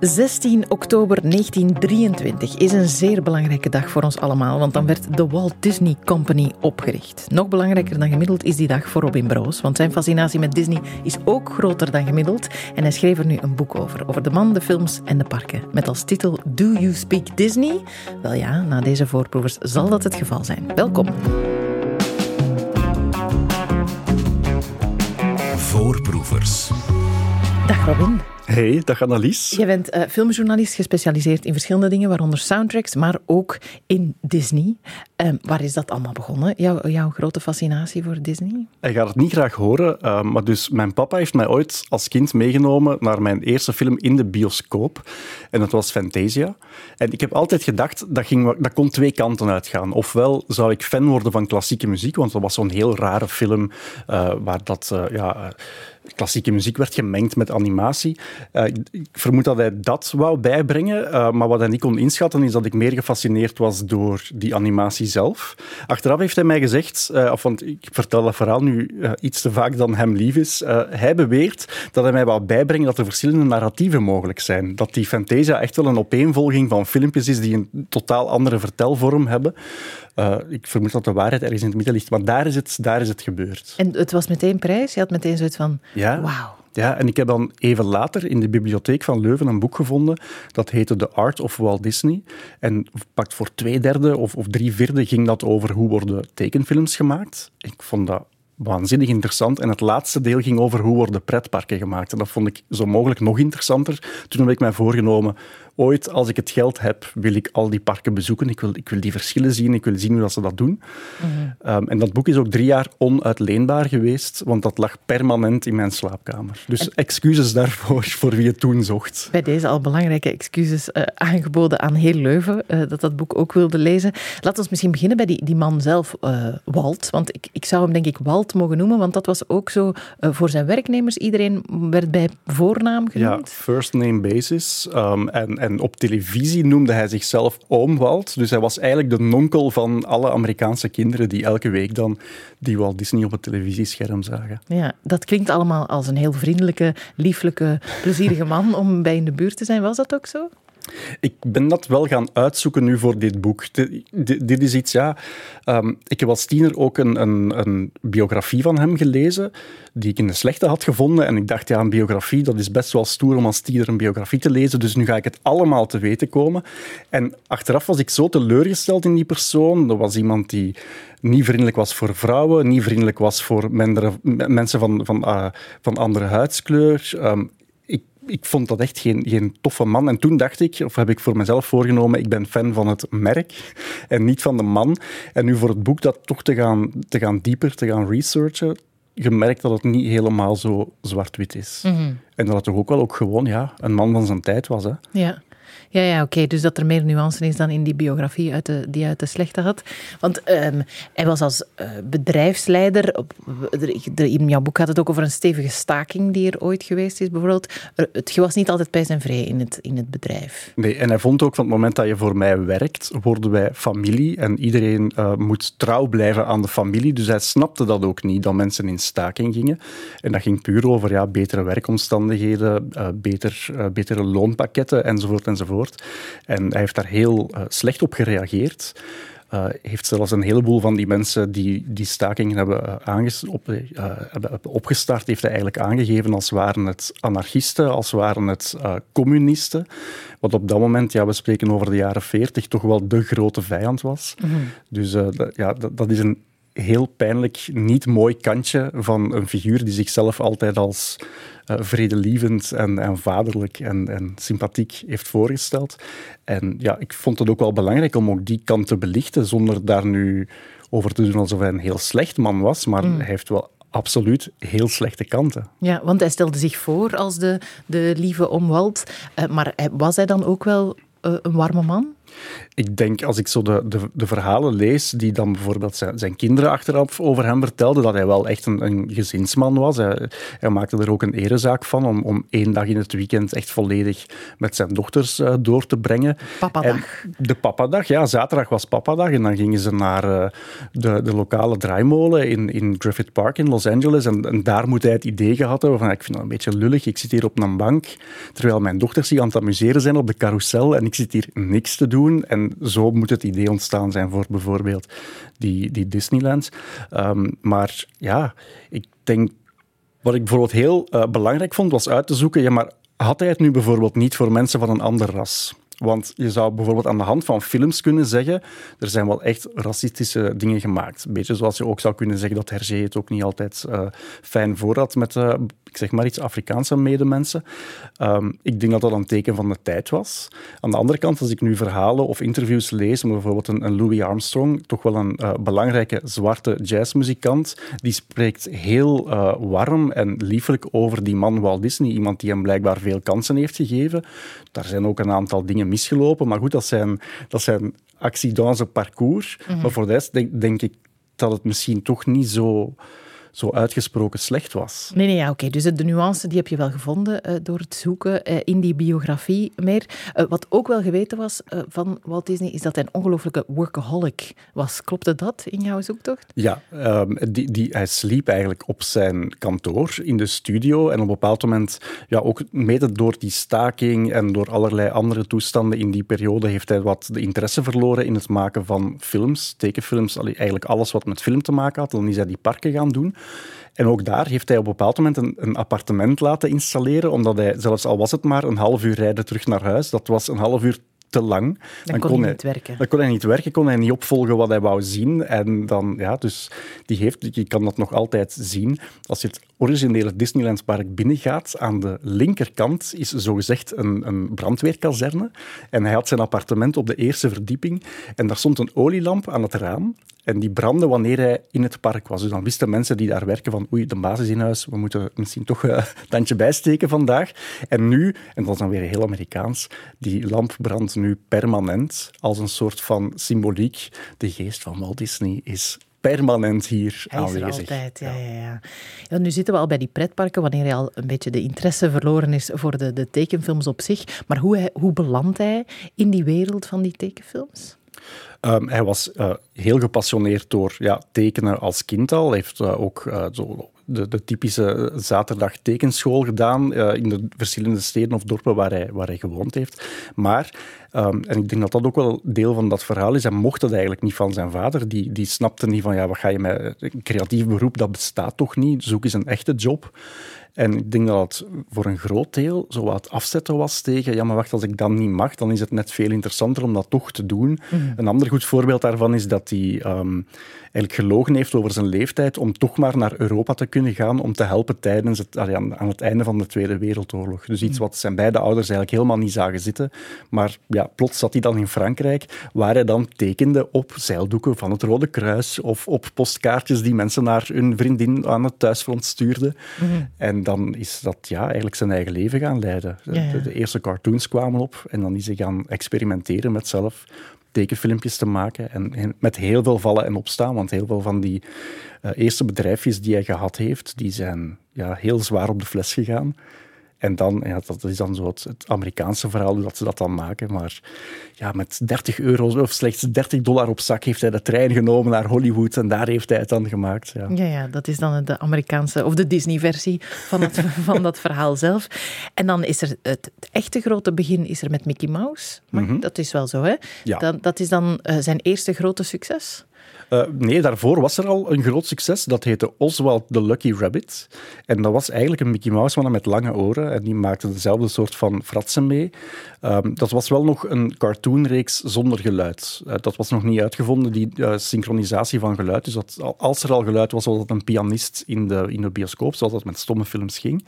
16 oktober 1923 is een zeer belangrijke dag voor ons allemaal, want dan werd de Walt Disney Company opgericht. Nog belangrijker dan gemiddeld is die dag voor Robin Broos, want zijn fascinatie met Disney is ook groter dan gemiddeld en hij schreef er nu een boek over, over de man, de films en de parken, met als titel Do You Speak Disney? Wel ja, na deze voorproevers zal dat het geval zijn. Welkom. Voorproevers. Dag Robin. Hey, dag Annelies. Je bent uh, filmjournalist gespecialiseerd in verschillende dingen, waaronder soundtracks, maar ook in Disney. Uh, waar is dat allemaal begonnen, jouw, jouw grote fascinatie voor Disney? Ik ga het niet graag horen, uh, maar dus mijn papa heeft mij ooit als kind meegenomen naar mijn eerste film in de bioscoop. En dat was Fantasia. En ik heb altijd gedacht, dat, ging, dat kon twee kanten uitgaan. Ofwel zou ik fan worden van klassieke muziek, want dat was zo'n heel rare film eh, waar dat... ja, klassieke muziek werd gemengd met animatie. Uh, ik vermoed dat hij dat wou bijbrengen, uh, maar wat hij niet kon inschatten is dat ik meer gefascineerd was door die animatie zelf. Achteraf heeft hij mij gezegd, uh, of, want ik vertel dat verhaal nu iets te vaak dan hem lief is, hij beweert dat hij mij wou bijbrengen dat er verschillende narratieven mogelijk zijn. Dat die Fantasia echt wel een opeenvolging van filmpjes is die een totaal andere vertelvorm hebben. Uh, ik vermoed dat de waarheid ergens in het midden ligt, maar daar is het, daar is het gebeurd. En het was meteen prijs? Je had meteen zoiets van, ja. wauw. Ja, en ik heb dan even later in de bibliotheek van Leuven een boek gevonden. Dat heette The Art of Walt Disney. En pakt voor twee derde of, of drie vierde ging dat over hoe worden tekenfilms gemaakt. Ik vond dat waanzinnig interessant. En het laatste deel ging over hoe worden pretparken gemaakt. En dat vond ik zo mogelijk nog interessanter. Toen heb ik mij voorgenomen, ooit als ik het geld heb, wil ik al die parken bezoeken. Ik wil, ik wil die verschillen zien, ik wil zien hoe dat ze dat doen. Mhm. Um, en dat boek is ook drie jaar onuitleenbaar geweest, want dat lag permanent in mijn slaapkamer. Dus En- excuses daarvoor, voor wie het toen zocht. Bij deze al belangrijke excuses eh, aangeboden aan heel Leuven, eh, dat dat boek ook wilde lezen. Laten we misschien beginnen bij die, die man zelf, eh, Walt. Want ik, ik zou hem denk ik Walt mogen noemen, want dat was ook zo voor zijn werknemers. Iedereen werd bij voornaam Ja, genoemd. first name basis. Um, en, en op televisie noemde hij zichzelf Oom Walt. Dus hij was eigenlijk de nonkel van alle Amerikaanse kinderen die elke week dan die Walt Disney op het televisiescherm zagen. Ja, dat klinkt allemaal als een heel vriendelijke, lieflijke, plezierige man om bij in de buurt te zijn. Was dat ook zo? Ik ben dat wel gaan uitzoeken nu voor dit boek. Dit, dit- is iets, ja... ehm, ik heb als tiener ook een, een, een biografie van hem gelezen, die ik in de slechte had gevonden. En ik dacht, ja, een biografie, dat is best wel stoer om als tiener een biografie te lezen. Dus nu ga ik het allemaal te weten komen. En achteraf was ik zo teleurgesteld in die persoon. Dat was iemand die niet vriendelijk was voor vrouwen, niet vriendelijk was voor mensen van, van, eh, van andere huidskleur. Ehm, ik, vond dat echt geen, geen toffe man. En toen dacht ik, of heb ik voor mezelf voorgenomen, ik ben fan van het merk en niet van de man. En nu voor het boek dat toch te gaan, te gaan dieper, te gaan researchen, gemerkt dat het niet helemaal zo zwart-wit is. En dat het toch ook wel ook gewoon ja, een man van zijn tijd was. Hè. Ja. Ja, ja oké. Dus dat er meer nuance is dan in die biografie uit de, die uit de slechte had. Want ehm, hij was als eh, bedrijfsleider... Op, in jouw boek gaat het ook over een stevige staking die er ooit geweest is, bijvoorbeeld. Het was niet altijd pijs en vrij in het, in het bedrijf. Nee, en hij vond ook van het moment dat je voor mij werkt, worden wij familie en iedereen eh, moet trouw blijven aan de familie. Dus hij snapte dat ook niet, dat mensen in staking gingen. En dat ging puur over ja, betere werkomstandigheden, eh, beter, betere loonpakketten enzovoort enzovoort. En hij heeft daar heel eh, slecht op gereageerd. Uh, heeft zelfs een heleboel van die mensen die die stakingen hebben, aanges- op, uh, hebben opgestart, heeft hij eigenlijk aangegeven als waren het anarchisten, als waren het uh, communisten. Wat op dat moment, ja, we spreken over de jaren 40, toch wel de grote vijand was. Mm-hmm. Dus ja, dat, dat is een heel pijnlijk, niet mooi kantje van een figuur die zichzelf altijd als uh, vredelievend en, en vaderlijk en, en, sympathiek heeft voorgesteld. En ja, ik vond het ook wel belangrijk om ook die kant te belichten, zonder daar nu over te doen alsof hij een heel slecht man was, maar mm. hij heeft wel absoluut heel slechte kanten. Ja, want hij stelde zich voor als de, de lieve omwald, uh, maar was hij dan ook wel uh, een warme man? Ik denk, als ik zo de, de, de verhalen lees, die dan bijvoorbeeld zijn, zijn, kinderen achteraf over hem vertelden, dat hij wel echt een, een gezinsman was. Hij, hij, maakte er ook een erezaak van om, om één dag in het weekend echt volledig met zijn dochters uh, door te brengen. Papadag. En de papadag, ja. Zaterdag was papadag en dan gingen ze naar uh, de, de lokale draaimolen in, in Griffith Park in Los Angeles. En, en, daar moet hij het idee gehad hebben van, ik vind dat een beetje lullig, ik zit hier op een bank, terwijl mijn dochters zich aan het amuseren zijn op de carousel en ik zit hier niks te doen. En zo moet het idee ontstaan zijn voor bijvoorbeeld die, die Disneyland. Um, maar ja, ik denk... Wat ik bijvoorbeeld heel uh, belangrijk vond, was uit te zoeken, ja, maar had hij het nu bijvoorbeeld niet voor mensen van een ander ras? Want je zou bijvoorbeeld aan de hand van films kunnen zeggen, er zijn wel echt racistische dingen gemaakt. Een beetje zoals je ook zou kunnen zeggen dat Hergé het ook niet altijd uh, fijn voor had met, uh, ik zeg maar iets, Afrikaanse medemensen. Um, ik denk dat dat een teken van de tijd was. Aan de andere kant, als ik nu verhalen of interviews lees, bijvoorbeeld een, Louis Armstrong, toch wel een uh, belangrijke zwarte jazzmuzikant, die spreekt heel warm en liefelijk over die man Walt Disney, iemand die hem blijkbaar veel kansen heeft gegeven. Daar zijn ook een aantal dingen misgelopen. Maar goed, dat zijn, dat zijn accidents parcours. Mm -hmm. Maar voor de rest denk, denk ik dat het misschien toch niet zo zo uitgesproken slecht was. Nee, nee, ja, oké. Dus de nuance die heb je wel gevonden uh, door het zoeken uh, in die biografie meer. Uh, wat ook wel geweten was van Walt Disney, is dat hij een ongelofelijke workaholic was. Klopte dat in jouw zoektocht? Ja, um, die, die, hij sliep eigenlijk op zijn kantoor in de studio en op een bepaald moment, ja, ook mede door die staking en door allerlei andere toestanden in die periode, heeft hij wat de interesse verloren in het maken van films, tekenfilms, eigenlijk alles wat met film te maken had. Dan is hij die parken gaan doen. En ook daar heeft hij op een bepaald moment een, een, appartement laten installeren, omdat hij, zelfs al was het maar een half uur rijden terug naar huis, dat was een half uur te lang. Dan, dan kon, hij niet werken. Dan kon hij niet werken, kon hij niet opvolgen wat hij wou zien. En dan, ja, dus die heeft, je kan dat nog altijd zien. Als je het originele Disneyland Park binnengaat, aan de linkerkant is zogezegd een, een brandweerkazerne. En hij had zijn appartement op de eerste verdieping. En daar stond een olielamp aan het raam. En die brandde wanneer hij in het park was. Dus dan wisten mensen die daar werken van oei, de basis in huis, we moeten misschien toch een tandje bijsteken vandaag. En nu, en dat is dan weer heel Amerikaans, die lamp brandt nu permanent als een soort van symboliek. De geest van Walt Disney is permanent hier hij aanwezig. Is er altijd, ja, ja. Ja, ja. Nu zitten we al bij die pretparken, wanneer hij al een beetje de interesse verloren is voor de, de tekenfilms op zich. Maar hoe, hij, hoe belandt hij in die wereld van die tekenfilms? Um, hij was uh, heel gepassioneerd door ja, tekenen als kind al. Hij heeft uh, ook uh, zo de, de, typische zaterdag tekenschool gedaan in de verschillende steden of dorpen waar hij, waar hij gewoond heeft. Maar, um, en ik denk dat dat ook wel deel van dat verhaal is, hij mocht het eigenlijk niet van zijn vader. Die, die snapte niet van, ja, wat ga je met een creatief beroep, dat bestaat toch niet, zoek eens een echte job. En ik denk dat het voor een groot deel zo wat afzetten was tegen, ja maar wacht, als ik dat niet mag, dan is het net veel interessanter om dat toch te doen. Mm. Een ander goed voorbeeld daarvan is dat hij um, eigenlijk gelogen heeft over zijn leeftijd om toch maar naar Europa te kunnen gaan om te helpen tijdens het, aan het einde van de Tweede Wereldoorlog. Dus iets wat zijn beide ouders eigenlijk helemaal niet zagen zitten. Maar ja, plots zat hij dan in Frankrijk, waar hij dan tekende op zeildoeken van het Rode Kruis of op postkaartjes die mensen naar hun vriendin aan het thuisfront stuurden. Mm. En dan is dat ja, eigenlijk zijn eigen leven gaan leiden. Ja, ja. De, de, eerste cartoons kwamen op en dan is hij gaan experimenteren met zelf tekenfilmpjes te maken. En, met heel veel vallen en opstaan, want heel veel van die uh, eerste bedrijfjes die hij gehad heeft, die zijn ja, heel zwaar op de fles gegaan. En dan, ja, dat is dan zo het, het, Amerikaanse verhaal, hoe dat ze dat dan maken. Maar ja, met 30 euro of slechts 30 dollar op zak heeft hij de trein genomen naar Hollywood en daar heeft hij het dan gemaakt. Ja, ja, ja dat is dan de Amerikaanse of de Disney-versie van, het, van dat verhaal zelf. En dan is er het, het, echte grote begin is er met Mickey Mouse. Maar mm -hmm. dat is wel zo, hè? Ja. Dat, dat is dan uh, zijn eerste grote succes. Uh, nee, daarvoor was er al een groot succes. Dat heette Oswald the Lucky Rabbit. En dat was eigenlijk een Mickey Mouse man met lange oren. En die maakte dezelfde soort van fratsen mee. Um, dat was wel nog een cartoonreeks zonder geluid. Uh, dat was nog niet uitgevonden, die uh, synchronisatie van geluid. Dus dat, als er al geluid was, was dat een pianist in de, in de bioscoop, zoals dat met stomme films ging.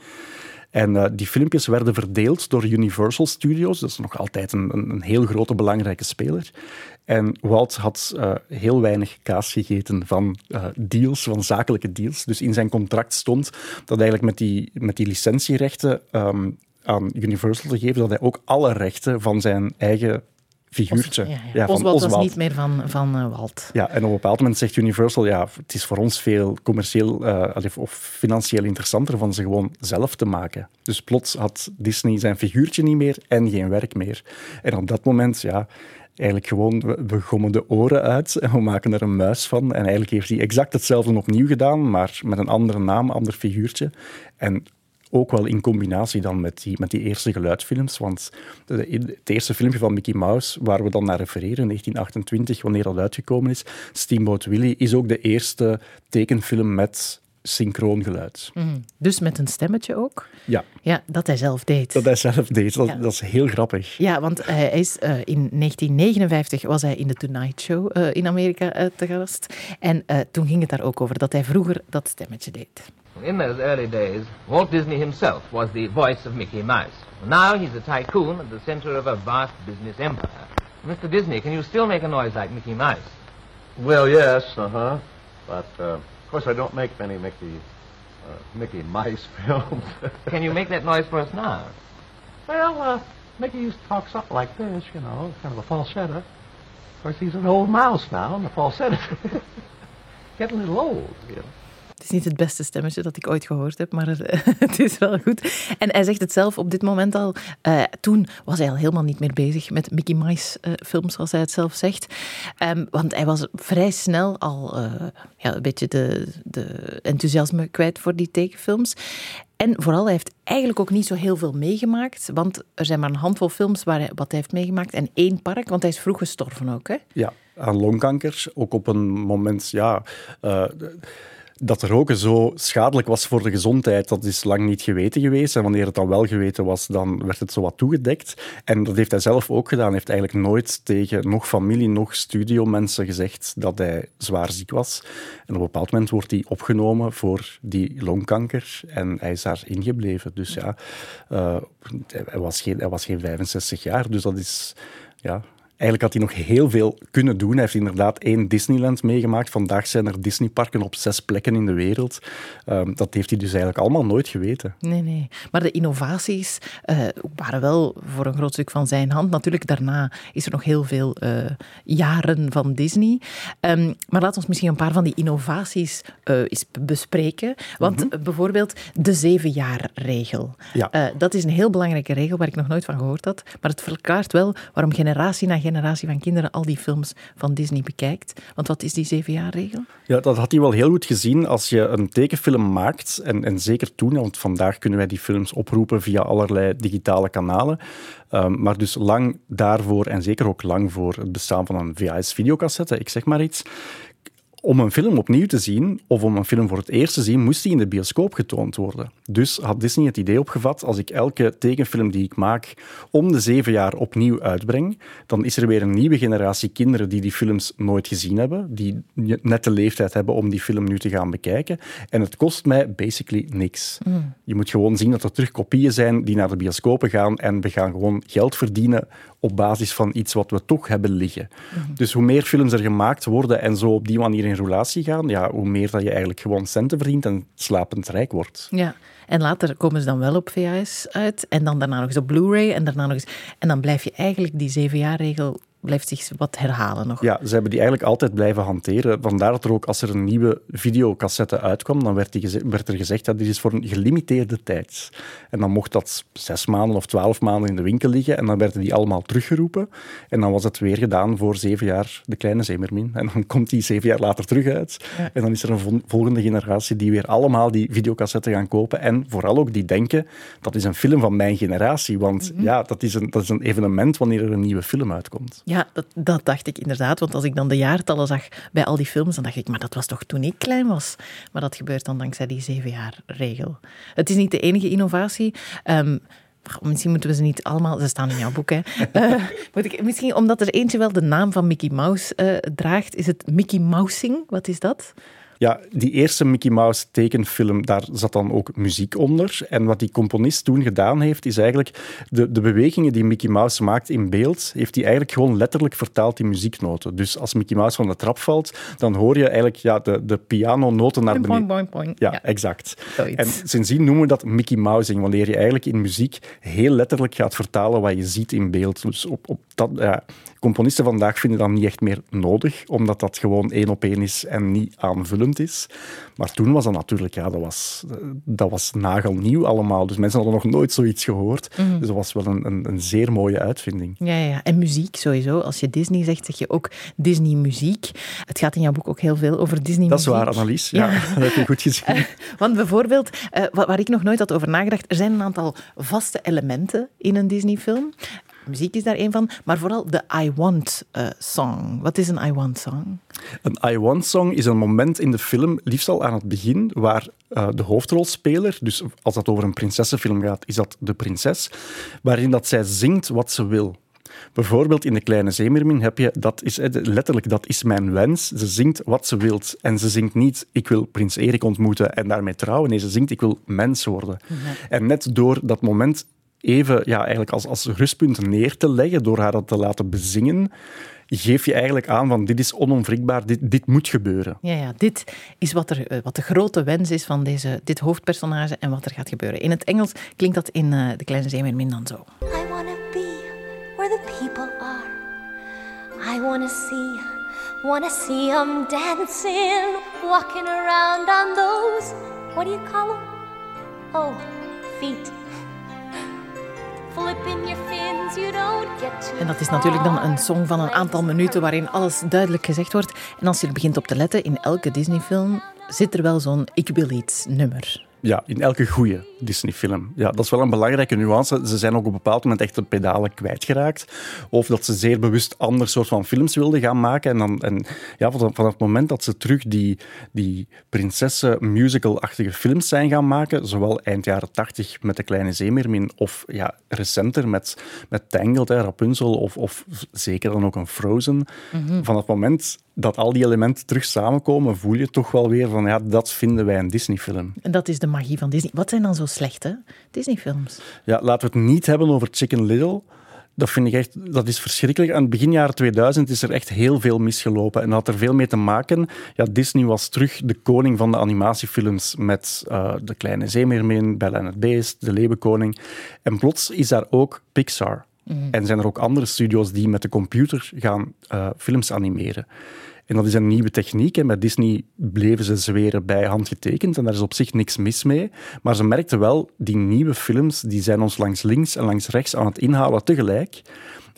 En uh, die filmpjes werden verdeeld door Universal Studios. Dat is nog altijd een, een, heel grote, belangrijke speler. En Walt had uh, heel weinig kaas gegeten van uh, deals, van zakelijke deals. Dus in zijn contract stond dat eigenlijk met die, met die licentierechten um, aan Universal te geven, dat hij ook alle rechten van zijn eigen figuurtje. Ja, ja. Ja, van Oswald was niet meer van, van eh, Walt. Ja, en op een bepaald moment zegt Universal, ja, het is voor ons veel commercieel eh, of financieel interessanter van ze gewoon zelf te maken. Dus plots had Disney zijn figuurtje niet meer en geen werk meer. En op dat moment, ja, eigenlijk gewoon, we, we gommen de oren uit en we maken er een muis van. En eigenlijk heeft hij exact hetzelfde opnieuw gedaan, maar met een andere naam, ander figuurtje. En ook wel in combinatie dan met die, met die eerste geluidsfilms. Want het eerste filmpje van Mickey Mouse, waar we dan naar refereren, in 1928, wanneer dat uitgekomen is, Steamboat Willie, is ook de eerste tekenfilm met synchroon geluid. Mhm. Dus met een stemmetje ook. Ja, Ja, dat hij zelf deed. dat hij zelf deed. Dat, Ja. dat is heel grappig. Ja, want hij is, eh, in 1959 was hij in de Tonight Show eh, in Amerika eh, te gast. En eh, toen ging het daar ook over dat hij vroeger dat stemmetje deed. In those early days, Walt Disney himself was the voice of Mickey Mouse. Now he's a tycoon at the center of a vast business empire. Mr. Disney, can you still make a noise like Mickey Mouse? Well, yes, uh huh. But uh, of course, I don't make many Mickey uh, Mickey Mice films. Can you make that noise for us now? well, uh, Mickey used to talk something like this, you know, kind of a falsetto. Of course, he's an old mouse now, and the falsetto getting a little old. You know. Het is niet het beste stemmetje dat ik ooit gehoord heb, maar er- het is wel goed. En hij zegt het zelf op dit moment al. eh, toen was hij al helemaal niet meer bezig met Mickey Mouse eh, films, zoals hij het zelf zegt. Ehm, want hij was vrij snel al eh, ja, een beetje de, de enthousiasme kwijt voor die tekenfilms. En vooral, hij heeft eigenlijk ook niet zo heel veel meegemaakt. Want er zijn maar een handvol films waar wat hij heeft meegemaakt. En één park, want hij is vroeg gestorven ook. Hè? Ja, aan longkanker. Ook op een moment, ja... eh, dat roken zo schadelijk was voor de gezondheid, dat is lang niet geweten geweest. En wanneer het dan wel geweten was, dan werd het zo wat toegedekt. En dat heeft hij zelf ook gedaan. Hij heeft eigenlijk nooit tegen nog familie, nog studiomensen gezegd dat hij zwaar ziek was. En op een bepaald moment wordt hij opgenomen voor die longkanker. En hij is daar ingebleven. Dus ja, eh, hij, was geen, hij was geen 65 jaar. Dus dat is... Ja, Eigenlijk had hij nog heel veel kunnen doen. Hij heeft inderdaad één Disneyland meegemaakt. Vandaag zijn er Disneyparken op zes plekken in de wereld. Ehm, dat heeft hij dus eigenlijk allemaal nooit geweten. Nee, nee. Maar de innovaties eh, waren wel voor een groot stuk van zijn hand. Natuurlijk, daarna is er nog heel veel eh, jaren van Disney. Ehm, maar laat ons misschien een paar van die innovaties eh, eens bespreken. Want eh, bijvoorbeeld de zevenjaarregel. Ja. Dat is een heel belangrijke regel waar ik nog nooit van gehoord had. Maar het verklaart wel waarom generatie na generatie van kinderen al die films van Disney bekijkt. Want wat is die zevenjaarregel? Ja, dat had hij wel heel goed gezien. Als je een tekenfilm maakt, en, en zeker toen, want vandaag kunnen wij die films oproepen via allerlei digitale kanalen. Ehm, maar dus lang daarvoor, en zeker ook lang voor het bestaan van een VHS-videocassette, ik zeg maar iets. Om een film opnieuw te zien, of om een film voor het eerst te zien, moest die in de bioscoop getoond worden. Dus had Disney het idee opgevat, als ik elke tekenfilm die ik maak om de zeven jaar opnieuw uitbreng, dan is er weer een nieuwe generatie kinderen die die films nooit gezien hebben, die net de leeftijd hebben om die film nu te gaan bekijken. En het kost mij basically niks. Je moet gewoon zien dat er terug kopieën zijn die naar de bioscopen gaan en we gaan gewoon geld verdienen op basis van iets wat we toch hebben liggen. Dus hoe meer films er gemaakt worden en zo op die manier in gaan, ja, hoe meer dat je eigenlijk gewoon centen verdient en slapend rijk wordt. Ja, en later komen ze dan wel op VHS uit. En dan daarna nog eens op Blu-ray. En daarna nog eens... En dan blijf je eigenlijk die zevenjaarregel blijft zich wat herhalen nog. Ja, ze hebben die eigenlijk altijd blijven hanteren. Vandaar dat er ook, als er een nieuwe videocassette uitkwam, dan werd, die werd er gezegd dat dit is voor een gelimiteerde tijd. En dan mocht dat zes maanden of twaalf maanden in de winkel liggen en dan werden die allemaal teruggeroepen. En dan was het weer gedaan voor zeven jaar De Kleine Zeemermin. En dan komt die zeven jaar later terug uit. En dan is er een vol- volgende generatie die weer allemaal die videocassetten gaan kopen. En vooral ook die denken, dat is een film van mijn generatie. Want ja, dat is, een, dat is een evenement wanneer er een nieuwe film uitkomt. Ja, dat, dat dacht ik inderdaad. Want als ik dan de jaartallen zag bij al die films, dan dacht ik, maar dat was toch toen ik klein was. Maar dat gebeurt dan dankzij die zevenjaarregel. Het is niet de enige innovatie. Ehm, misschien moeten we ze niet allemaal... Ze staan in jouw boek, hè. Eh, moet ik, misschien omdat er eentje wel de naam van Mickey Mouse eh, draagt, is het Mickey Mousing. Wat is dat? Ja, die eerste Mickey Mouse tekenfilm, daar zat dan ook muziek onder. En wat die componist toen gedaan heeft, is eigenlijk de, de bewegingen die Mickey Mouse maakt in beeld, heeft hij eigenlijk gewoon letterlijk vertaald in muzieknoten. Dus als Mickey Mouse van de trap valt, dan hoor je eigenlijk ja, de, de pianonoten naar beneden. Boing, boing, boing. Ja, exact. Zoiets. En sindsdien noemen we dat Mickey Mousing, wanneer je eigenlijk in muziek heel letterlijk gaat vertalen wat je ziet in beeld. Dus op, op dat, ja, componisten vandaag vinden dat niet echt meer nodig, omdat dat gewoon één op één is en niet aanvullend is. Maar toen was dat natuurlijk, ja, dat was, dat was nagelnieuw allemaal. Dus mensen hadden nog nooit zoiets gehoord. Mhm. Dus dat was wel een, een, een zeer mooie uitvinding. Ja, ja, en muziek sowieso. Als je Disney zegt, zeg je ook Disney-muziek. Het gaat in jouw boek ook heel veel over Disney-muziek. Dat is waar, Annelies. Ja, Ja. dat heb je goed gezien. Want bijvoorbeeld, eh, wa- waar ik nog nooit had over nagedacht, er zijn een aantal vaste elementen in een Disney-film. Muziek is daar één van, maar vooral de I Want eh, song. Wat is een I Want song? Een I Want Song is een moment in de film, liefst al aan het begin, waar eh, de hoofdrolspeler, dus als dat over een prinsessenfilm gaat, is dat de prinses, waarin dat zij zingt wat ze wil. Bijvoorbeeld in De Kleine Zeemermin heb je, dat is eh, letterlijk, dat is mijn wens. Ze zingt wat ze wilt. En ze zingt niet, ik wil prins Erik ontmoeten en daarmee trouwen. Nee, ze zingt, ik wil mens worden. En net door dat moment even ja, eigenlijk als, als rustpunt neer te leggen, door haar dat te laten bezingen, geef je eigenlijk aan van dit is onomwrikbaar, dit, dit moet gebeuren. Ja, ja, dit is wat, er, eh, wat de grote wens is van deze, dit hoofdpersonage en wat er gaat gebeuren. In het Engels klinkt dat in eh, De Kleine Zeemermin dan zo. I want to be where the people are. I want to see, want to see 'em dancing, walking around on those, what do you call 'em? Oh, feet. En dat is natuurlijk dan een song van een aantal minuten waarin alles duidelijk gezegd wordt. En als je er begint op te letten, in elke Disney-film zit er wel zo'n ik wil iets nummer. Ja, in elke goede Disney-film. Ja, dat is wel een belangrijke nuance. Ze zijn ook op een bepaald moment echt de pedalen kwijtgeraakt. Of dat ze zeer bewust ander soort van films wilden gaan maken. En, dan, en ja, vanaf, het moment dat ze terug die, die prinsessen-musical-achtige films zijn gaan maken, zowel eind jaren tachtig met De Kleine Zeemeermin, of ja, recenter met, met Tangled, hè, Rapunzel, of, of zeker dan ook een Frozen. Vanaf het moment dat al die elementen terug samenkomen, voel je toch wel weer van, ja, dat vinden wij een Disney-film. En dat is de magie van Disney. Wat zijn dan zo slechte Disney-films? Ja, laten we het niet hebben over Chicken Little. Dat vind ik echt, dat is verschrikkelijk. Aan het begin jaren 2000 is er echt heel veel misgelopen. En dat had er veel mee te maken. Ja, Disney was terug de koning van de animatiefilms met eh, De Kleine Zeemeermin, Belle en het Beest, De Leeuwenkoning. En plots is daar ook Pixar. En zijn er ook andere studio's die met de computer gaan eh, films animeren. En dat is een nieuwe techniek. En bij Disney bleven ze zweren bij handgetekend. En daar is op zich niks mis mee. Maar ze merkten wel, die nieuwe films die zijn ons langs links en langs rechts aan het inhalen tegelijk.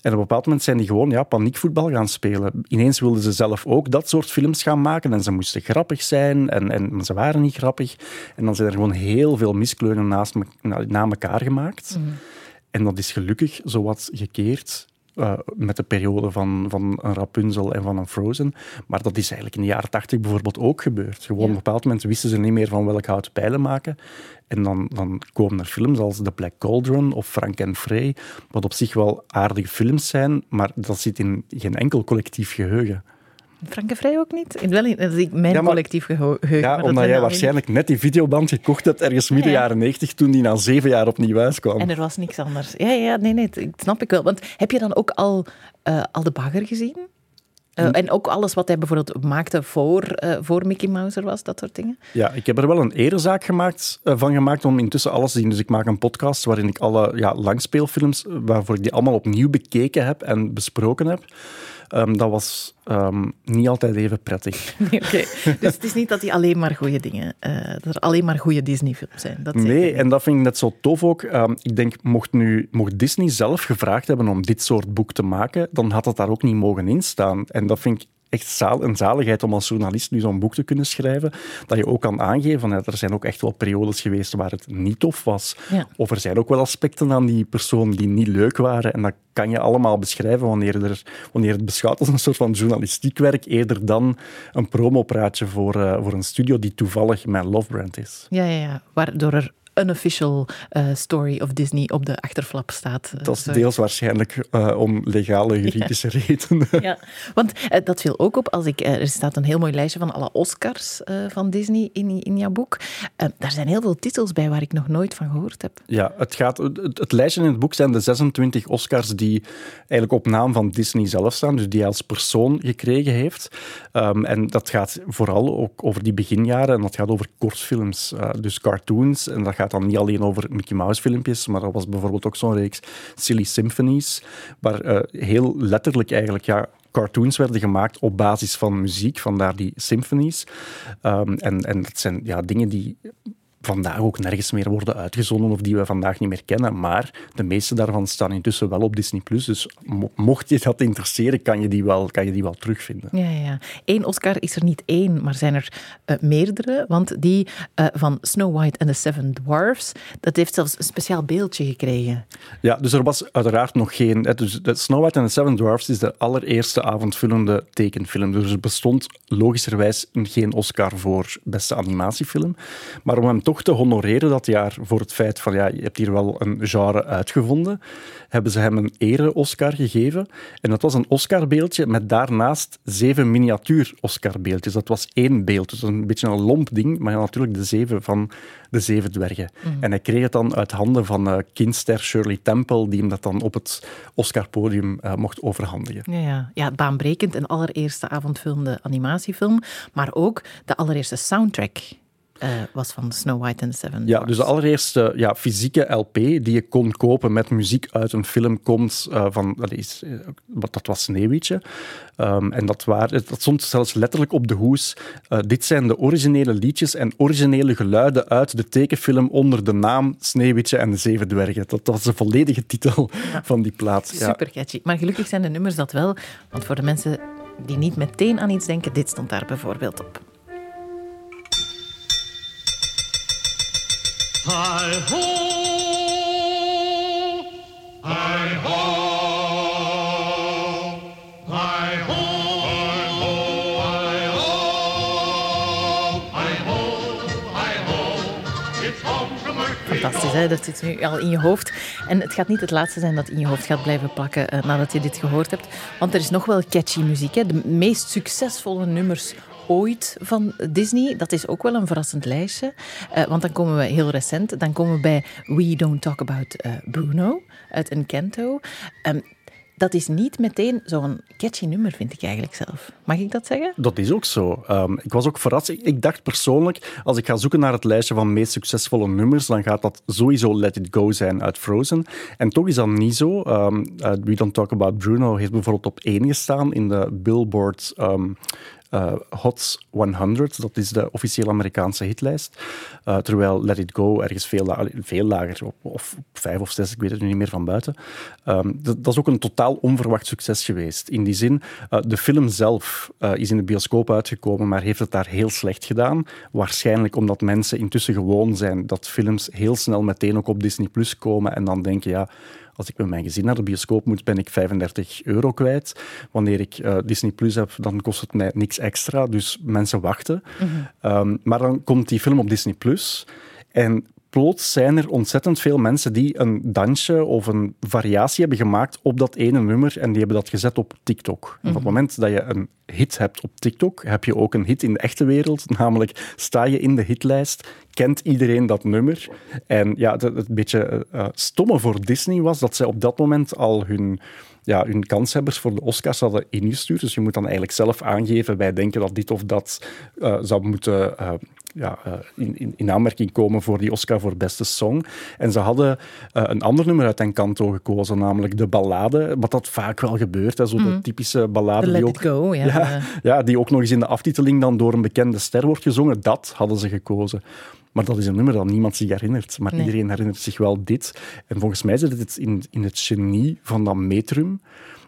En op een bepaald moment zijn die gewoon ja, paniekvoetbal gaan spelen. Ineens wilden ze zelf ook dat soort films gaan maken. En ze moesten grappig zijn. En, en ze waren niet grappig. En dan zijn er gewoon heel veel miskleunen naast me, na, na elkaar gemaakt. En dat is gelukkig zowat gekeerd eh, met de periode van, van een Rapunzel en van een Frozen. Maar dat is eigenlijk in de jaren tachtig bijvoorbeeld ook gebeurd. Gewoon op een bepaald moment wisten ze niet meer van welk hout pijlen maken. En dan, dan komen er films als The Black Cauldron of Frank and Frey, wat op zich wel aardige films zijn, maar dat zit in geen enkel collectief geheugen. Franke Vrij ook niet? In- Wel in dat is mijn Ja, maar- collectief geheugen. Ja, dat omdat jij waarschijnlijk net die videoband gekocht hebt ergens midden Ja, ja. jaren 90, toen die na zeven jaar opnieuw uitkwam. En er was niks anders. Ja, ja, nee, nee, dat snap ik wel. Want heb je dan ook al, eh, al de bagger gezien? Eh, en ook alles wat hij bijvoorbeeld maakte voor, eh, voor Mickey Mouse er was, dat soort dingen? Ja, ik heb er wel een erezaak gemaakt, van gemaakt om intussen alles te zien. Dus ik maak een podcast waarin ik alle ja, langspeelfilms, waarvoor ik die allemaal opnieuw bekeken heb en besproken heb. Ehm, dat was ehm, niet altijd even prettig. Nee, Oké, dus het is niet dat hij alleen maar goede dingen, eh, dat er alleen maar goede Disney-films zijn. Dat Nee, en dat vind ik net zo tof ook. Ehm, ik denk, mocht, nu, mocht Disney zelf gevraagd hebben om dit soort boek te maken, dan had het daar ook niet mogen in staan. En dat vind ik echt zaal, een zaligheid om als journalist nu zo'n boek te kunnen schrijven. Dat je ook kan aangeven van er zijn ook echt wel periodes geweest waar het niet tof was. Ja. Of er zijn ook wel aspecten aan die persoon die niet leuk waren. En dat kan je allemaal beschrijven wanneer, er, wanneer het beschouwt als een soort van journalistiek werk, eerder dan een promopraatje voor, eh, voor een studio die toevallig mijn lovebrand is. Ja, ja, ja, waardoor er unofficial uh, story of Disney op de achterflap staat. Dat is deels waarschijnlijk uh, om legale juridische ja. redenen. Ja, want uh, dat viel ook op als ik. er staat een heel mooi lijstje van alle Oscars van Disney in, in jouw boek. daar zijn heel veel titels bij waar ik nog nooit van gehoord heb. Ja, het, gaat, het, het, lijstje in het boek zijn de 26 Oscars die eigenlijk op naam van Disney zelf staan, dus die hij als persoon gekregen heeft. Um, en dat gaat vooral ook over die beginjaren en dat gaat over kortfilms, dus cartoons. En dat gaat dan niet alleen over Mickey Mouse filmpjes, maar dat was bijvoorbeeld ook zo'n reeks Silly Symphonies, waar uh, heel letterlijk eigenlijk ja, cartoons werden gemaakt op basis van muziek, vandaar die symphonies. Um, en, en dat zijn ja, dingen die vandaag ook nergens meer worden uitgezonden of die we vandaag niet meer kennen. Maar de meeste daarvan staan intussen wel op Disney+. Dus mocht je dat interesseren, kan je die wel, kan je die wel terugvinden. Ja, ja. Eén Oscar is er niet één, maar zijn er uh, meerdere. Want die uh, van Snow White and the Seven Dwarfs, dat heeft zelfs een speciaal beeldje gekregen. Ja, dus er was uiteraard nog geen... Dus Snow White and the Seven Dwarfs is de allereerste avondvullende tekenfilm. Dus er bestond logischerwijs geen Oscar voor beste animatiefilm. Maar om hem toch te honoreren dat jaar voor het feit van ja, je hebt hier wel een genre uitgevonden, hebben ze hem een ere-Oscar gegeven. En dat was een Oscarbeeldje met daarnaast zeven miniatuur-Oscarbeeldjes. Dat was één beeld, dus een beetje een lomp ding, maar natuurlijk de zeven van de zeven dwergen. Mhm. En hij kreeg het dan uit handen van uh, kindster Shirley Temple, die hem dat dan op het Oscarpodium uh, mocht overhandigen. Ja, ja. ja, baanbrekend. Een allereerste avondfilm, animatiefilm, maar ook de allereerste soundtrack uh, was van Snow White and the Seven Ja, dus de allereerste ja, fysieke LP die je kon kopen met muziek uit een film komt uh, van, dat, is, uh, dat was Sneeuwwitje. Um, en dat, waren, dat stond zelfs letterlijk op de hoes. dit zijn de originele liedjes en originele geluiden uit de tekenfilm onder de naam Sneeuwwitje en de Zeven Dwergen. Dat, was de volledige titel van die plaat. Super catchy. Maar gelukkig zijn de nummers dat wel, want voor de mensen die niet meteen aan iets denken, dit stond daar bijvoorbeeld op. Fantastisch, hè? dat zit nu al in je hoofd. En het gaat niet het laatste zijn dat in je hoofd gaat blijven plakken uh, nadat je dit gehoord hebt. Want er is nog wel catchy muziek. Hè? De meest succesvolle nummers ooit van Disney. Dat is ook wel een verrassend lijstje. Uh, want dan komen we heel recent. Dan komen we bij We Don't Talk About uh, Bruno uit Encanto. Um, dat is niet meteen zo'n catchy nummer, vind ik eigenlijk zelf. Mag ik dat zeggen? Dat is ook zo. Um, ik was ook verrast. Ik dacht persoonlijk, als ik ga zoeken naar het lijstje van meest succesvolle nummers, dan gaat dat sowieso Let It Go zijn uit Frozen. En toch is dat niet zo. Uh, We Don't Talk About Bruno heeft bijvoorbeeld op één gestaan in de Billboard uh, Hot 100, dat is de officiële Amerikaanse hitlijst. Uh, terwijl Let It Go ergens veel, veel lager, of vijf of zes, ik weet het nu niet meer van buiten. Um, dat, is ook een totaal onverwacht succes geweest. In die zin, uh, de film zelf is in de bioscoop uitgekomen, maar heeft het daar heel slecht gedaan. Waarschijnlijk omdat mensen intussen gewoon zijn dat films heel snel meteen ook op Disney Plus komen en dan denken, ja als ik met mijn gezin naar de bioscoop moet, ben ik 35 euro kwijt. Wanneer ik uh, Disney Plus heb, dan kost het mij niks extra. Dus mensen wachten. Mm -hmm. um, maar dan komt die film op Disney Plus. En plots zijn er ontzettend veel mensen die een dansje of een variatie hebben gemaakt op dat ene nummer en die hebben dat gezet op TikTok. op het mhm. moment dat je een hit hebt op TikTok, heb je ook een hit in de echte wereld. Namelijk, sta je in de hitlijst, kent iedereen dat nummer. En ja, het, het beetje uh, stomme voor Disney was dat zij op dat moment al hun ja, hun kanshebbers voor de Oscars hadden ingestuurd. Dus je moet dan eigenlijk zelf aangeven, wij denken dat dit of dat uh, zou moeten uh, ja, uh, in, in, in, aanmerking komen voor die Oscar voor beste song. En ze hadden een ander nummer uit Encanto gekozen, namelijk de ballade, wat dat vaak wel gebeurt. Hè, zo de mm. typische ballade. die ook, go, ja. Ja, ja, die ook nog eens in de aftiteling dan door een bekende ster wordt gezongen. Dat hadden ze gekozen. Maar dat is een nummer dat niemand zich herinnert. Maar iedereen herinnert zich wel dit. En volgens mij zit het in, in het genie van dat metrum.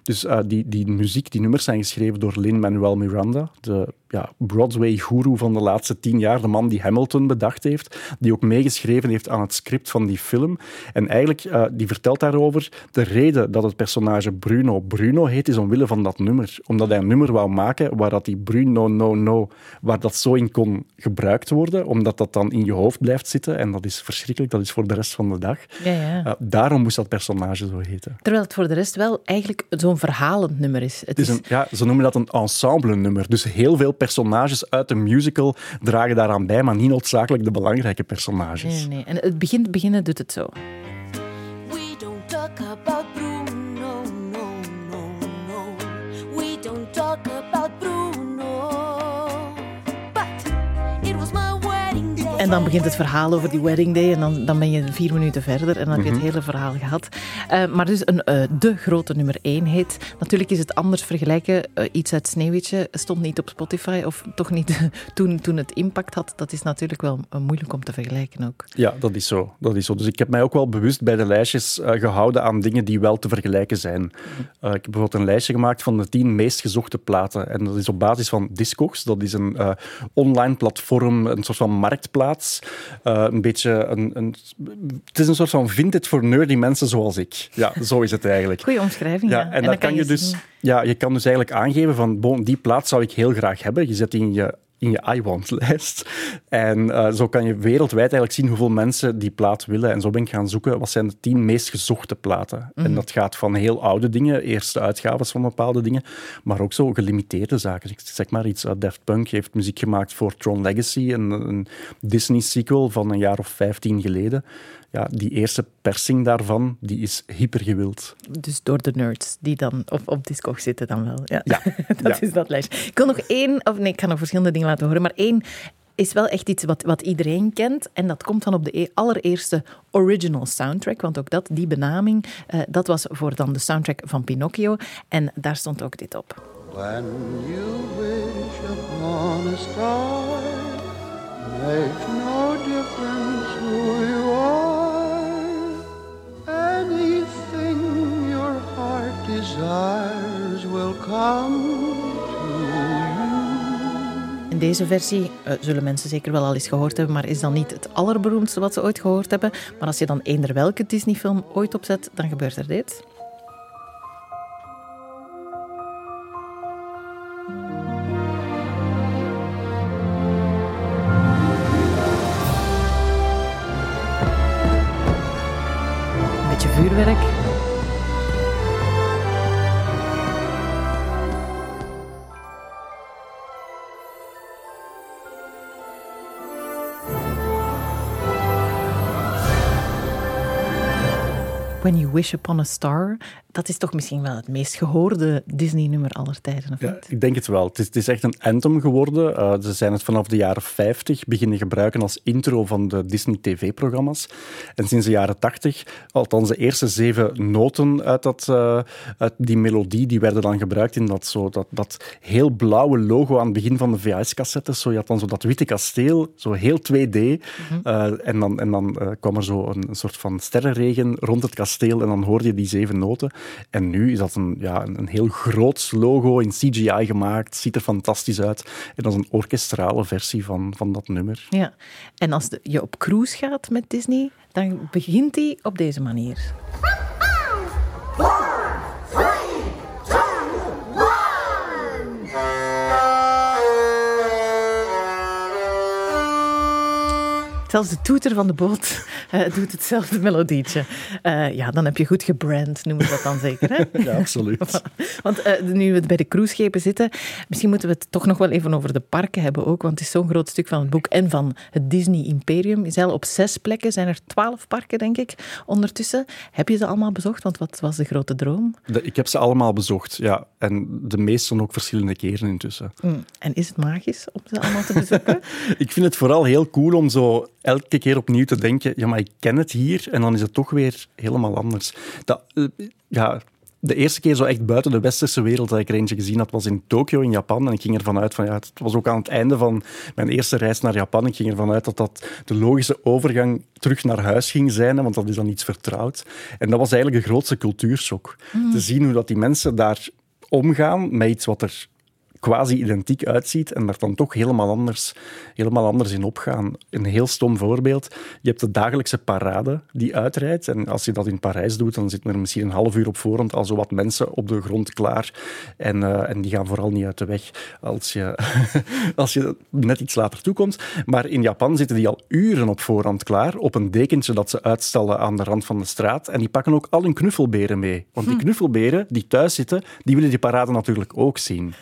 Dus uh, die, die muziek, die nummers zijn geschreven door Lin-Manuel Miranda, de ja, Broadway-guru van de laatste tien jaar, de man die Hamilton bedacht heeft, die ook meegeschreven heeft aan het script van die film. En eigenlijk, uh, die vertelt daarover, de reden dat het personage Bruno Bruno heet, is omwille van dat nummer. Omdat hij een nummer wou maken waar dat die Bruno No No, waar dat zo in kon gebruikt worden, omdat dat dan in je hoofd blijft zitten. En dat is verschrikkelijk, dat is voor de rest van de dag. Ja, ja. Uh, daarom moest dat personage zo heten. Terwijl het voor de rest wel eigenlijk zo'n verhalend nummer is. Het, het is, een, ja, ze noemen dat een ensemble-nummer. Dus heel veel personages uit de musical dragen daaraan bij, maar niet noodzakelijk de belangrijke personages. Nee, nee. En het begint beginnen doet het zo. We don't talk about En dan begint het verhaal over die wedding day en dan, dan ben je vier minuten verder en dan heb je het Mhm. hele verhaal gehad. Uh, maar dus een, uh, de grote nummer één hit. Natuurlijk is het anders vergelijken. Uh, iets uit Sneeuwwitje stond niet op Spotify of toch niet toen, toen het impact had. Dat is natuurlijk wel moeilijk om te vergelijken ook. Ja, dat is zo. Dat is zo. Dus ik heb mij ook wel bewust bij de lijstjes gehouden aan dingen die wel te vergelijken zijn. Ik heb bijvoorbeeld een lijstje gemaakt van de tien meest gezochte platen. En dat is op basis van Discogs. Dat is een online platform, een soort van marktplaats. Uh, een beetje een, een, het is een soort van vintage voor nerdy mensen zoals ik. Ja, zo is het eigenlijk. Goeie omschrijving. Ja, Ja, en, en kan je dus, ja, je kan dus eigenlijk aangeven van, bon, die plaat zou ik heel graag hebben. Je zet in je in je iWant-lijst. En uh, zo kan je wereldwijd eigenlijk zien hoeveel mensen die plaat willen. En zo ben ik gaan zoeken, wat zijn de tien meest gezochte platen? Mm -hmm. En dat gaat van heel oude dingen, eerste uitgaves van bepaalde dingen, maar ook zo gelimiteerde zaken. Ik zeg maar iets, uh, Daft Punk heeft muziek gemaakt voor Tron Legacy, een, een Disney-sequel van een jaar of vijftien geleden. Ja, die eerste persing daarvan, die is hypergewild. Dus door de nerds die dan op, op Discog zitten dan wel. Ja, ja dat ja. is dat lijstje. Ik wil nog één, of nee, ik ga nog verschillende dingen laten horen, maar één is wel echt iets wat, wat iedereen kent. En dat komt dan op de allereerste original soundtrack. Want ook dat, die benaming, uh, dat was voor dan de soundtrack van Pinocchio. En daar stond ook dit op. When you wish upon a star, makes desires will come. In deze versie uh, zullen mensen zeker wel al eens gehoord hebben, maar is dan niet het allerberoemdste wat ze ooit gehoord hebben. Maar als je dan eender welke Disney-film ooit opzet, dan gebeurt er dit. Een beetje vuurwerk. When You Wish Upon a Star. Dat is toch misschien wel het meest gehoorde Disney-nummer aller tijden, of ja, niet? Ik denk het wel. Het is, het is echt een anthem geworden. Uh, ze zijn het vanaf de jaren 50 beginnen gebruiken als intro van de Disney-tv-programma's. En sinds de jaren 80, althans de eerste zeven noten uit, dat, uh, uit die melodie, die werden dan gebruikt in dat, zo, dat, dat heel blauwe logo aan het begin van de VHS-cassettes. Zo, je had dan zo dat witte kasteel, zo heel 2D. Mm-hmm. Uh, en dan, en dan kwam er zo een, een soort van sterrenregen rond het kasteel en dan hoorde je die zeven noten. En nu is dat een, ja, een heel groot logo in CGI gemaakt. Ziet er fantastisch uit. En dat is een orkestrale versie van, van dat nummer. Ja, en als je op cruise gaat met Disney, dan begint die op deze manier. Zelfs de toeter van de boot uh, doet hetzelfde melodietje. Uh, ja, dan heb je goed gebrand, noemen we dat dan zeker. Hè? Ja, absoluut. want uh, nu we bij de cruiseschepen zitten, misschien moeten we het toch nog wel even over de parken hebben ook, want het is zo'n groot stuk van het boek en van het Disney-imperium. Je zei al, op zes plekken zijn er twaalf parken, denk ik, ondertussen. Heb je ze allemaal bezocht? Want wat was de grote droom? De, ik heb ze allemaal bezocht, ja. En de meeste ook verschillende keren intussen. Mm. En is het magisch om ze allemaal te bezoeken? ik vind het vooral heel cool om zo elke keer opnieuw te denken, ja, maar ik ken het hier en dan is het toch weer helemaal anders. Dat, uh, ja, de eerste keer zo echt buiten de westerse wereld dat ik er eentje gezien had, was in Tokio in Japan. En ik ging ervan uit van, ja, het was ook aan het einde van mijn eerste reis naar Japan. Ik ging ervan uit dat dat de logische overgang terug naar huis ging zijn, want dat is dan iets vertrouwd. En dat was eigenlijk de grootste cultuurshock. Mm. Te zien hoe dat die mensen daar omgaan met iets wat er quasi identiek uitziet en daar dan toch helemaal anders, helemaal anders in opgaan. Een heel stom voorbeeld. Je hebt de dagelijkse parade die uitrijdt. En als je dat in Parijs doet, dan zitten er misschien een half uur op voorhand al zo wat mensen op de grond klaar. En, uh, en die gaan vooral niet uit de weg als je, als je net iets later toekomt. Maar in Japan zitten die al uren op voorhand klaar, op een dekentje dat ze uitstellen aan de rand van de straat. En die pakken ook al hun knuffelberen mee. Want die hm. knuffelberen die thuis zitten, die willen die parade natuurlijk ook zien.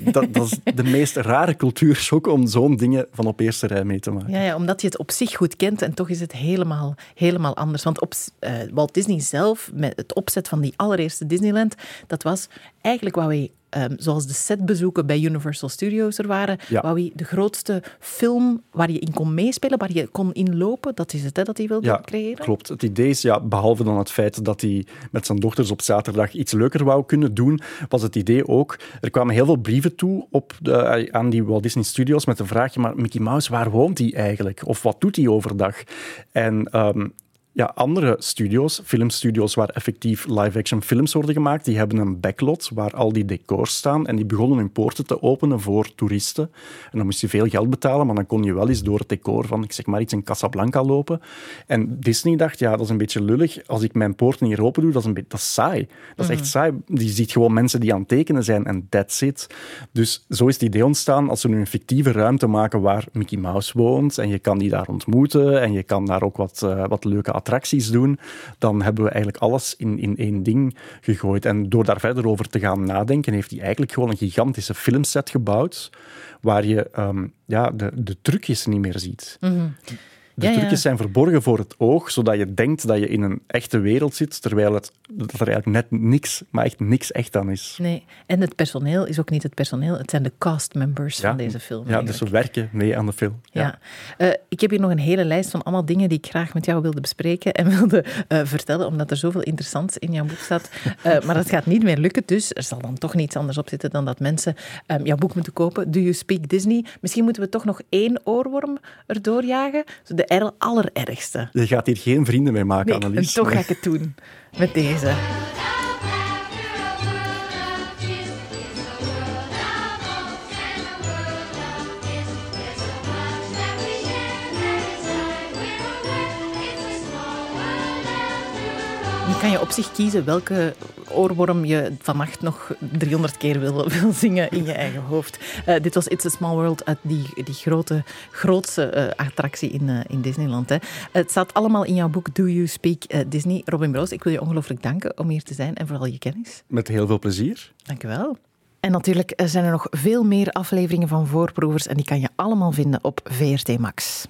Dat, is de meest rare cultuurshock om zo'n dingen van op eerste rij mee te maken. Ja, ja, omdat je het op zich goed kent en toch is het helemaal, helemaal anders. Want op, uh, Walt Disney zelf, met het opzet van die allereerste Disneyland, dat was eigenlijk wat wij Ehm, zoals de setbezoeken bij Universal Studios er waren, ja. wou hij de grootste film waar je in kon meespelen, waar je kon inlopen, dat is het hè, dat hij wilde ja, creëren? klopt. Het idee is, ja, behalve dan het feit dat hij met zijn dochters op zaterdag iets leuker wou kunnen doen, was het idee ook, er kwamen heel veel brieven toe op de, aan die Walt Disney Studios met de vraag, maar Mickey Mouse, waar woont hij eigenlijk? Of wat doet hij overdag? En um, ja, andere studios, filmstudios waar effectief live-action films worden gemaakt, die hebben een backlot waar al die decors staan en die begonnen hun poorten te openen voor toeristen. En dan moest je veel geld betalen, maar dan kon je wel eens door het decor van, ik zeg maar iets, in Casablanca lopen. En Disney dacht, ja, dat is een beetje lullig. Als ik mijn poorten hier open doe, dat is, een beetje, dat is saai. Dat is echt mhm. saai. Je ziet gewoon mensen die aan het tekenen zijn en that's it. Dus zo is het idee ontstaan, als we nu een fictieve ruimte maken waar Mickey Mouse woont en je kan die daar ontmoeten en je kan daar ook wat, uh, wat leuke attracties doen, dan hebben we eigenlijk alles in, in één ding gegooid. En door daar verder over te gaan nadenken, heeft hij eigenlijk gewoon een gigantische filmset gebouwd, waar je um, ja, de, de trucjes niet meer ziet. Mm de ja, trucjes zijn verborgen voor het oog, zodat je denkt dat je in een echte wereld zit, terwijl het, dat er eigenlijk net niks, maar echt niks echt aan is. Nee, en het personeel is ook niet het personeel, het zijn de castmembers van deze film. Ja, dus ze werken mee aan de film. Ja. Uh, ik heb hier nog een hele lijst van allemaal dingen die ik graag met jou wilde bespreken en wilde uh, vertellen, omdat er zoveel interessants in jouw boek staat. Uh, maar dat gaat niet meer lukken, dus er zal dan toch niets anders op zitten dan dat mensen um, jouw boek moeten kopen. Do You Speak Disney? Misschien moeten we toch nog één oorworm erdoor jagen. De de allerergste. Je gaat hier geen vrienden mee maken, nee, Annelies. En toch ga ik het doen met deze. Kan je op zich kiezen welke oorworm je vannacht nog 300 keer wil, wil zingen in je eigen hoofd. Uh, dit was It's a Small World uit die, die grote, grootste uh, attractie in, uh, in Disneyland. Hè. Het staat allemaal in jouw boek Do You Speak Disney. Robin Broos, ik wil je ongelooflijk danken om hier te zijn en vooral je kennis. Met heel veel plezier. Dank je wel. En natuurlijk zijn er nog veel meer afleveringen van Voorproevers en die kan je allemaal vinden op VRT Max.